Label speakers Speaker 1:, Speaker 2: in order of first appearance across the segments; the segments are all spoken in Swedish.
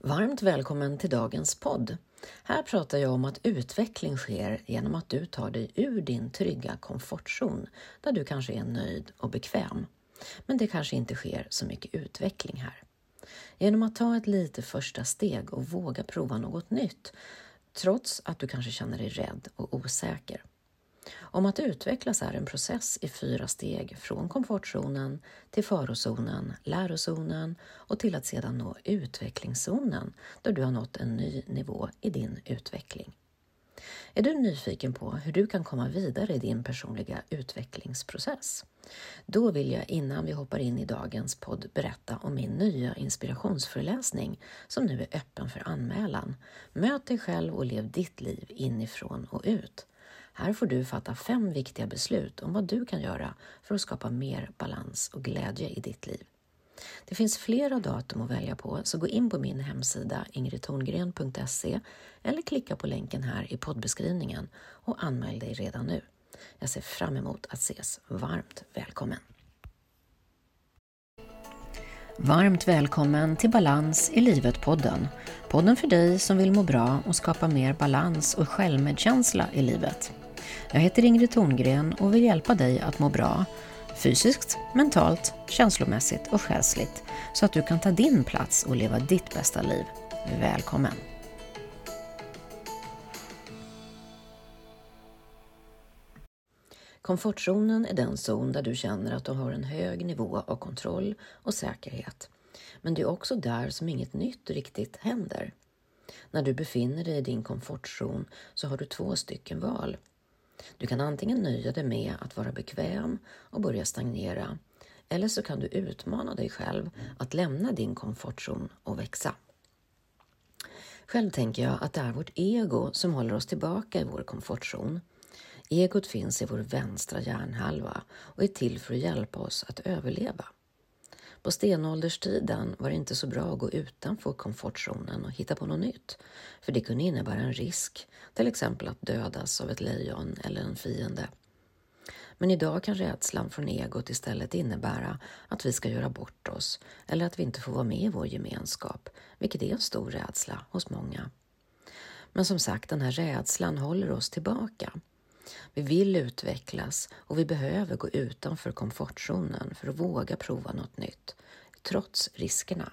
Speaker 1: Varmt välkommen till dagens podd. Här pratar jag om att utveckling sker genom att du tar dig ur din trygga komfortzon där du kanske är nöjd och bekväm. Men det kanske inte sker så mycket utveckling här. Genom att ta ett litet första steg och våga prova något nytt trots att du kanske känner dig rädd och osäker. Om att utvecklas är en process i fyra steg från komfortzonen till farozonen, lärozonen och till att sedan nå utvecklingszonen där du har nått en ny nivå i din utveckling. Är du nyfiken på hur du kan komma vidare i din personliga utvecklingsprocess? Då vill jag innan vi hoppar in i dagens podd berätta om min nya inspirationsföreläsning som nu är öppen för anmälan. Möt dig själv och lev ditt liv inifrån och ut. Här får du fatta fem viktiga beslut om vad du kan göra för att skapa mer balans och glädje i ditt liv. Det finns flera datum att välja på, så gå in på min hemsida ingridtorngren.se eller klicka på länken här i poddbeskrivningen och anmäl dig redan nu. Jag ser fram emot att ses. Varmt välkommen! Varmt välkommen till Balans i livet-podden. Podden för dig som vill må bra och skapa mer balans och självmedkänsla i livet. Jag heter Ingrid Thorngren och vill hjälpa dig att må bra fysiskt, mentalt, känslomässigt och själsligt så att du kan ta din plats och leva ditt bästa liv. Välkommen! Komfortzonen är den zon där du känner att du har en hög nivå av kontroll och säkerhet. Men det är också där som inget nytt riktigt händer. När du befinner dig i din komfortzon så har du två stycken val. Du kan antingen nöja dig med att vara bekväm och börja stagnera eller så kan du utmana dig själv att lämna din komfortzon och växa. Själv tänker jag att det är vårt ego som håller oss tillbaka i vår komfortzon. Egot finns i vår vänstra hjärnhalva och är till för att hjälpa oss att överleva. På stenålderstiden var det inte så bra att gå utanför komfortzonen och hitta på något nytt, för det kunde innebära en risk, till exempel att dödas av ett lejon eller en fiende. Men idag kan rädslan från egot istället innebära att vi ska göra bort oss eller att vi inte får vara med i vår gemenskap, vilket är en stor rädsla hos många. Men som sagt, den här rädslan håller oss tillbaka. Vi vill utvecklas och vi behöver gå utanför komfortzonen för att våga prova något nytt, trots riskerna.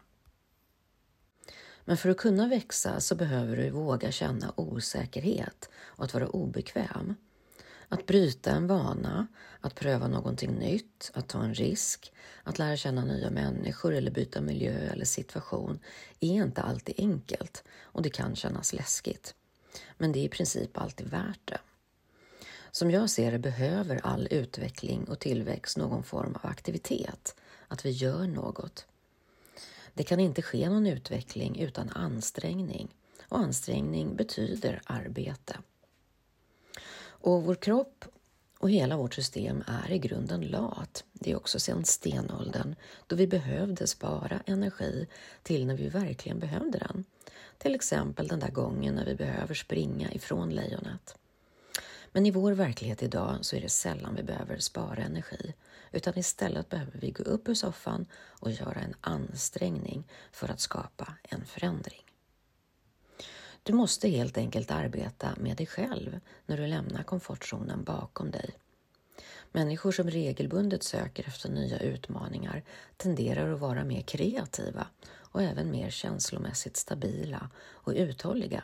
Speaker 1: Men för att kunna växa så behöver du våga känna osäkerhet och att vara obekväm. Att bryta en vana, att pröva någonting nytt, att ta en risk, att lära känna nya människor eller byta miljö eller situation är inte alltid enkelt och det kan kännas läskigt. Men det är i princip alltid värt det. Som jag ser det behöver all utveckling och tillväxt någon form av aktivitet, att vi gör något. Det kan inte ske någon utveckling utan ansträngning och ansträngning betyder arbete. Och vår kropp och hela vårt system är i grunden lat. Det är också sedan stenåldern då vi behövde spara energi till när vi verkligen behövde den. Till exempel den där gången när vi behöver springa ifrån lejonet. Men i vår verklighet idag så är det sällan vi behöver spara energi, utan istället behöver vi gå upp ur soffan och göra en ansträngning för att skapa en förändring. Du måste helt enkelt arbeta med dig själv när du lämnar komfortzonen bakom dig. Människor som regelbundet söker efter nya utmaningar tenderar att vara mer kreativa och även mer känslomässigt stabila och uthålliga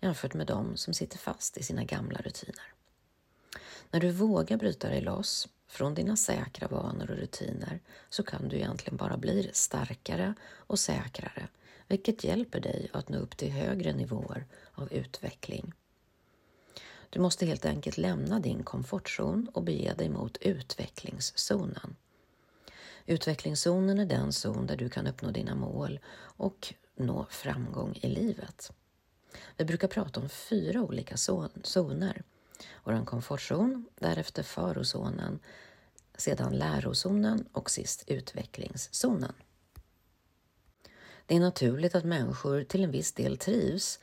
Speaker 1: jämfört med de som sitter fast i sina gamla rutiner. När du vågar bryta dig loss från dina säkra vanor och rutiner så kan du egentligen bara bli starkare och säkrare, vilket hjälper dig att nå upp till högre nivåer av utveckling. Du måste helt enkelt lämna din komfortzon och bege dig mot utvecklingszonen. Utvecklingszonen är den zon där du kan uppnå dina mål och nå framgång i livet. Vi brukar prata om fyra olika zoner vår komfortzon, därefter farozonen, sedan lärozonen och sist utvecklingszonen. Det är naturligt att människor till en viss del trivs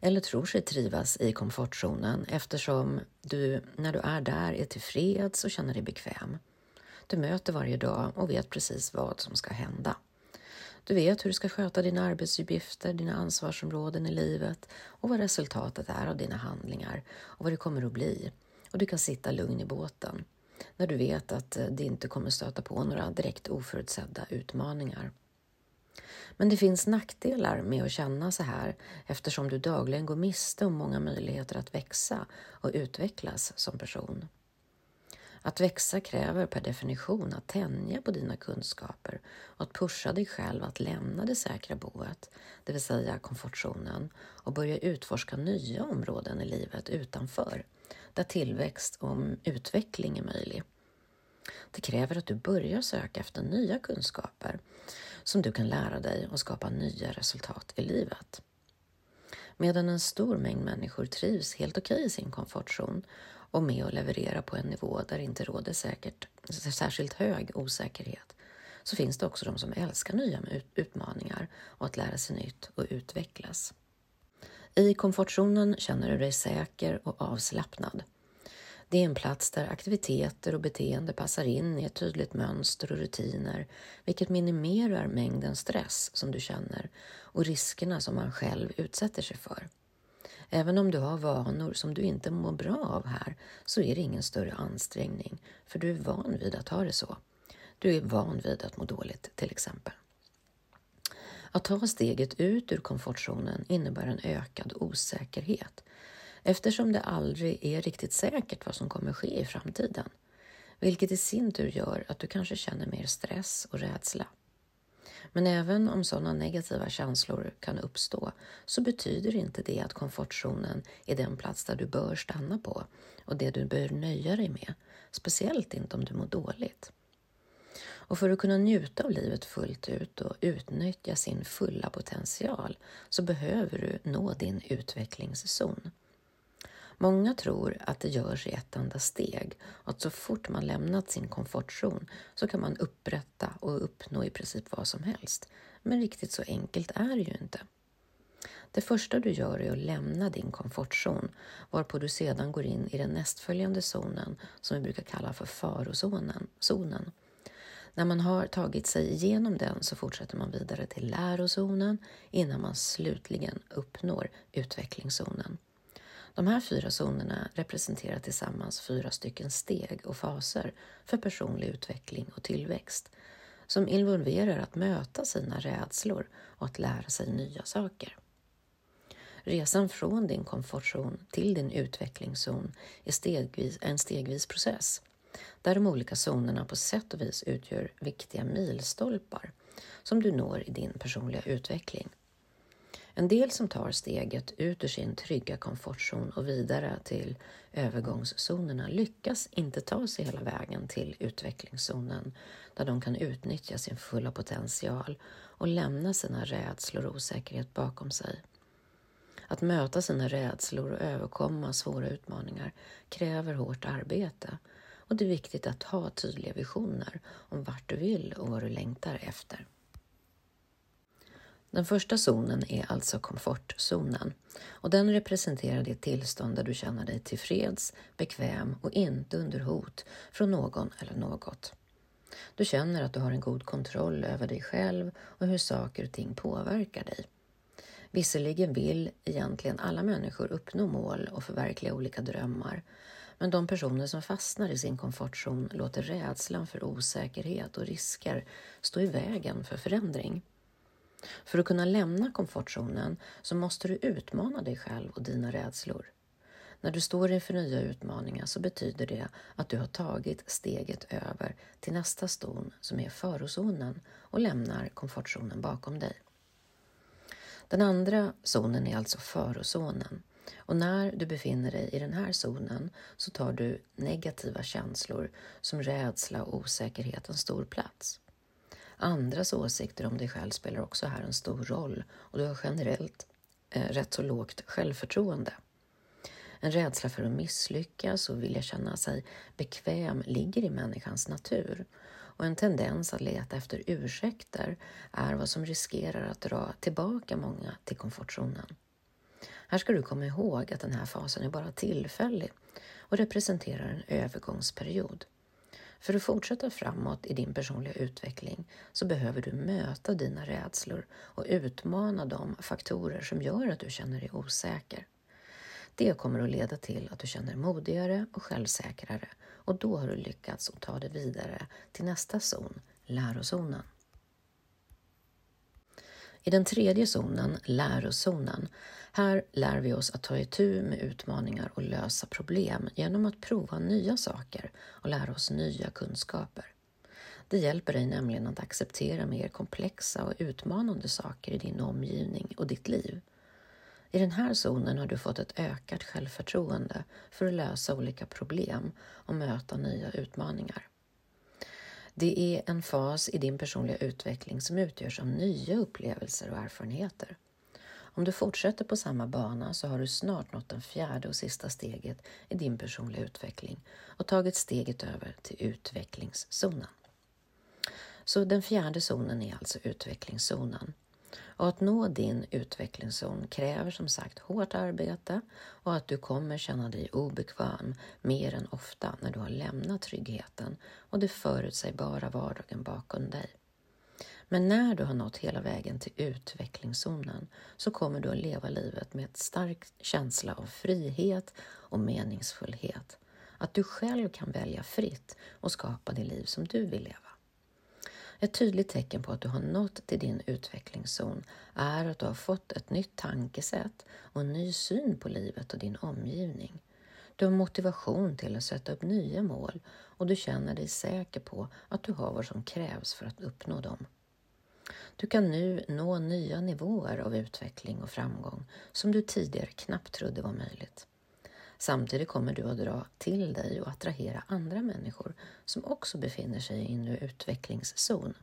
Speaker 1: eller tror sig trivas i komfortzonen eftersom du när du är där är tillfreds och känner dig bekväm. Du möter varje dag och vet precis vad som ska hända. Du vet hur du ska sköta dina arbetsuppgifter, dina ansvarsområden i livet och vad resultatet är av dina handlingar och vad det kommer att bli. Och du kan sitta lugn i båten när du vet att eh, det inte kommer stöta på några direkt oförutsedda utmaningar. Men det finns nackdelar med att känna så här eftersom du dagligen går miste om många möjligheter att växa och utvecklas som person. Att växa kräver per definition att tänja på dina kunskaper och att pusha dig själv att lämna det säkra boet, det vill säga komfortzonen, och börja utforska nya områden i livet utanför, där tillväxt och utveckling är möjlig. Det kräver att du börjar söka efter nya kunskaper som du kan lära dig och skapa nya resultat i livet. Medan en stor mängd människor trivs helt okej i sin komfortzon och med att leverera på en nivå där det inte råder säkert, särskilt hög osäkerhet så finns det också de som älskar nya utmaningar och att lära sig nytt och utvecklas. I komfortzonen känner du dig säker och avslappnad. Det är en plats där aktiviteter och beteende passar in i ett tydligt mönster och rutiner, vilket minimerar mängden stress som du känner och riskerna som man själv utsätter sig för. Även om du har vanor som du inte mår bra av här så är det ingen större ansträngning, för du är van vid att ha det så. Du är van vid att må dåligt till exempel. Att ta steget ut ur komfortzonen innebär en ökad osäkerhet eftersom det aldrig är riktigt säkert vad som kommer ske i framtiden, vilket i sin tur gör att du kanske känner mer stress och rädsla. Men även om sådana negativa känslor kan uppstå så betyder inte det att komfortzonen är den plats där du bör stanna på och det du bör nöja dig med, speciellt inte om du mår dåligt. Och för att kunna njuta av livet fullt ut och utnyttja sin fulla potential så behöver du nå din utvecklingszon. Många tror att det görs i ett enda steg och att så fort man lämnat sin komfortzon så kan man upprätta och uppnå i princip vad som helst. Men riktigt så enkelt är det ju inte. Det första du gör är att lämna din komfortzon varpå du sedan går in i den nästföljande zonen som vi brukar kalla för farozonen. Zonen. När man har tagit sig igenom den så fortsätter man vidare till lärozonen innan man slutligen uppnår utvecklingszonen. De här fyra zonerna representerar tillsammans fyra stycken steg och faser för personlig utveckling och tillväxt som involverar att möta sina rädslor och att lära sig nya saker. Resan från din komfortzon till din utvecklingszon är stegvis, en stegvis process där de olika zonerna på sätt och vis utgör viktiga milstolpar som du når i din personliga utveckling. En del som tar steget ut ur sin trygga komfortzon och vidare till övergångszonerna lyckas inte ta sig hela vägen till utvecklingszonen där de kan utnyttja sin fulla potential och lämna sina rädslor och osäkerhet bakom sig. Att möta sina rädslor och överkomma svåra utmaningar kräver hårt arbete och det är viktigt att ha tydliga visioner om vart du vill och vad du längtar efter. Den första zonen är alltså komfortzonen och den representerar det tillstånd där du känner dig tillfreds, bekväm och inte under hot från någon eller något. Du känner att du har en god kontroll över dig själv och hur saker och ting påverkar dig. Visserligen vill egentligen alla människor uppnå mål och förverkliga olika drömmar, men de personer som fastnar i sin komfortzon låter rädslan för osäkerhet och risker stå i vägen för förändring. För att kunna lämna komfortzonen så måste du utmana dig själv och dina rädslor. När du står inför nya utmaningar så betyder det att du har tagit steget över till nästa zon som är farozonen och lämnar komfortzonen bakom dig. Den andra zonen är alltså farozonen och när du befinner dig i den här zonen så tar du negativa känslor som rädsla och osäkerhet en stor plats. Andras åsikter om dig själv spelar också här en stor roll och du har generellt eh, rätt så lågt självförtroende. En rädsla för att misslyckas och vilja känna sig bekväm ligger i människans natur och en tendens att leta efter ursäkter är vad som riskerar att dra tillbaka många till komfortzonen. Här ska du komma ihåg att den här fasen är bara tillfällig och representerar en övergångsperiod. För att fortsätta framåt i din personliga utveckling så behöver du möta dina rädslor och utmana de faktorer som gör att du känner dig osäker. Det kommer att leda till att du känner modigare och självsäkrare och då har du lyckats att ta dig vidare till nästa zon, lärozonen. I den tredje zonen, lärozonen, här lär vi oss att ta itu med utmaningar och lösa problem genom att prova nya saker och lära oss nya kunskaper. Det hjälper dig nämligen att acceptera mer komplexa och utmanande saker i din omgivning och ditt liv. I den här zonen har du fått ett ökat självförtroende för att lösa olika problem och möta nya utmaningar. Det är en fas i din personliga utveckling som utgörs av nya upplevelser och erfarenheter. Om du fortsätter på samma bana så har du snart nått det fjärde och sista steget i din personliga utveckling och tagit steget över till utvecklingszonen. Så den fjärde zonen är alltså utvecklingszonen. Och att nå din utvecklingszon kräver som sagt hårt arbete och att du kommer känna dig obekväm mer än ofta när du har lämnat tryggheten och det förutsägbara vardagen bakom dig. Men när du har nått hela vägen till utvecklingszonen så kommer du att leva livet med en stark känsla av frihet och meningsfullhet. Att du själv kan välja fritt och skapa det liv som du vill leva. Ett tydligt tecken på att du har nått till din utvecklingszon är att du har fått ett nytt tankesätt och en ny syn på livet och din omgivning. Du har motivation till att sätta upp nya mål och du känner dig säker på att du har vad som krävs för att uppnå dem. Du kan nu nå nya nivåer av utveckling och framgång som du tidigare knappt trodde var möjligt. Samtidigt kommer du att dra till dig och attrahera andra människor som också befinner sig i en utvecklingszon.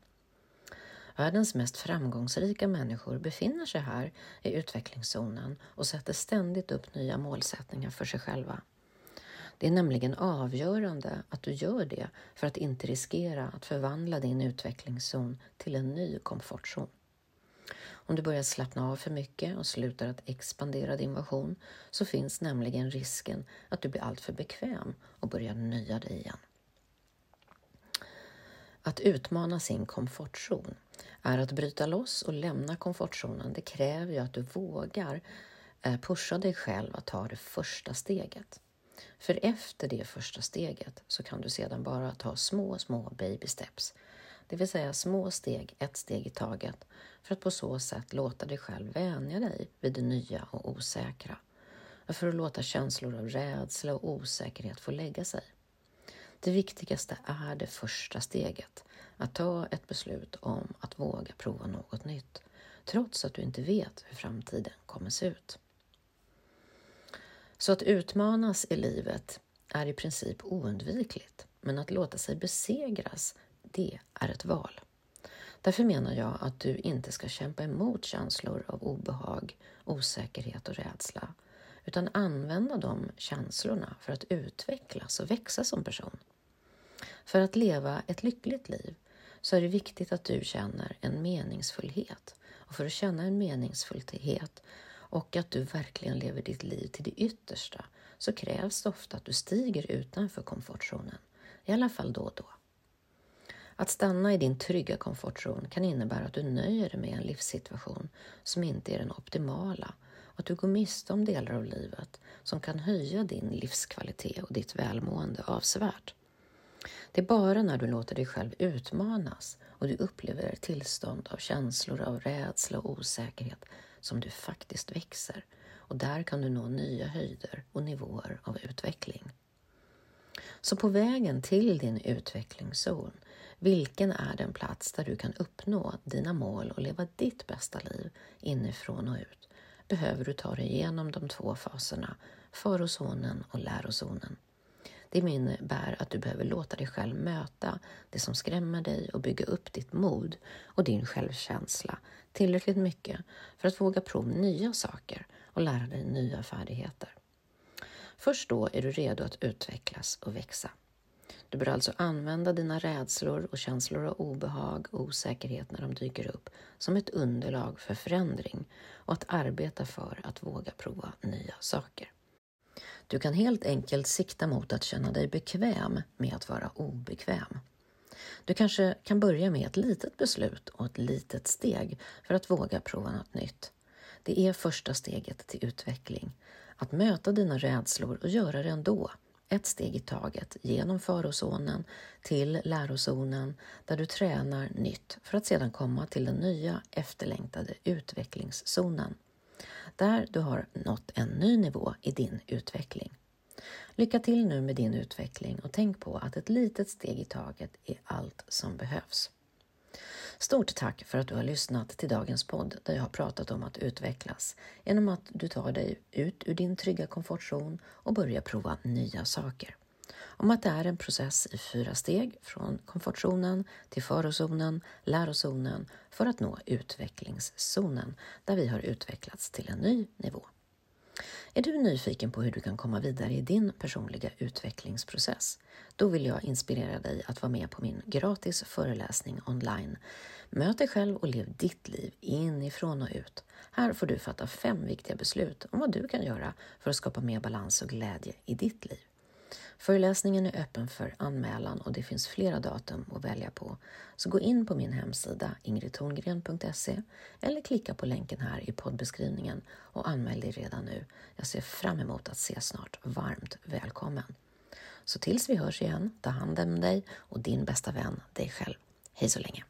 Speaker 1: Världens mest framgångsrika människor befinner sig här i utvecklingszonen och sätter ständigt upp nya målsättningar för sig själva. Det är nämligen avgörande att du gör det för att inte riskera att förvandla din utvecklingszon till en ny komfortzon. Om du börjar slappna av för mycket och slutar att expandera din version så finns nämligen risken att du blir alltför bekväm och börjar nöja dig igen. Att utmana sin komfortzon är att bryta loss och lämna komfortzonen. Det kräver ju att du vågar eh, pusha dig själv att ta det första steget. För efter det första steget så kan du sedan bara ta små, små baby steps. Det vill säga små steg, ett steg i taget, för att på så sätt låta dig själv vänja dig vid det nya och osäkra. För att låta känslor av rädsla och osäkerhet få lägga sig. Det viktigaste är det första steget, att ta ett beslut om att våga prova något nytt, trots att du inte vet hur framtiden kommer se ut. Så att utmanas i livet är i princip oundvikligt, men att låta sig besegras, det är ett val. Därför menar jag att du inte ska kämpa emot känslor av obehag, osäkerhet och rädsla, utan använda de känslorna för att utvecklas och växa som person. För att leva ett lyckligt liv så är det viktigt att du känner en meningsfullhet. Och för att känna en meningsfullhet och att du verkligen lever ditt liv till det yttersta så krävs det ofta att du stiger utanför komfortzonen, i alla fall då och då. Att stanna i din trygga komfortzon kan innebära att du nöjer dig med en livssituation som inte är den optimala och att du går miste om delar av livet som kan höja din livskvalitet och ditt välmående avsevärt. Det är bara när du låter dig själv utmanas och du upplever ett tillstånd av känslor av rädsla och osäkerhet som du faktiskt växer och där kan du nå nya höjder och nivåer av utveckling. Så på vägen till din utvecklingszon, vilken är den plats där du kan uppnå dina mål och leva ditt bästa liv inifrån och ut, behöver du ta dig igenom de två faserna, farozonen och lärozonen. Det innebär att du behöver låta dig själv möta det som skrämmer dig och bygga upp ditt mod och din självkänsla tillräckligt mycket för att våga prova nya saker och lära dig nya färdigheter. Först då är du redo att utvecklas och växa. Du bör alltså använda dina rädslor och känslor av obehag och osäkerhet när de dyker upp som ett underlag för förändring och att arbeta för att våga prova nya saker. Du kan helt enkelt sikta mot att känna dig bekväm med att vara obekväm. Du kanske kan börja med ett litet beslut och ett litet steg för att våga prova något nytt. Det är första steget till utveckling. Att möta dina rädslor och göra det ändå. Ett steg i taget genom farozonen till lärozonen där du tränar nytt för att sedan komma till den nya efterlängtade utvecklingszonen. Där du har nått en ny nivå i din utveckling. Lycka till nu med din utveckling och tänk på att ett litet steg i taget är allt som behövs. Stort tack för att du har lyssnat till dagens podd där jag har pratat om att utvecklas genom att du tar dig ut ur din trygga komfortzon och börjar prova nya saker. Om att det är en process i fyra steg från komfortzonen till farozonen, lärozonen för att nå utvecklingszonen där vi har utvecklats till en ny nivå. Är du nyfiken på hur du kan komma vidare i din personliga utvecklingsprocess? Då vill jag inspirera dig att vara med på min gratis föreläsning online. Möt dig själv och lev ditt liv inifrån och ut. Här får du fatta fem viktiga beslut om vad du kan göra för att skapa mer balans och glädje i ditt liv. Föreläsningen är öppen för anmälan och det finns flera datum att välja på. Så gå in på min hemsida ingridtorngren.se eller klicka på länken här i poddbeskrivningen och anmäl dig redan nu. Jag ser fram emot att ses snart. Varmt välkommen! Så tills vi hörs igen, ta hand om dig och din bästa vän, dig själv. Hej så länge!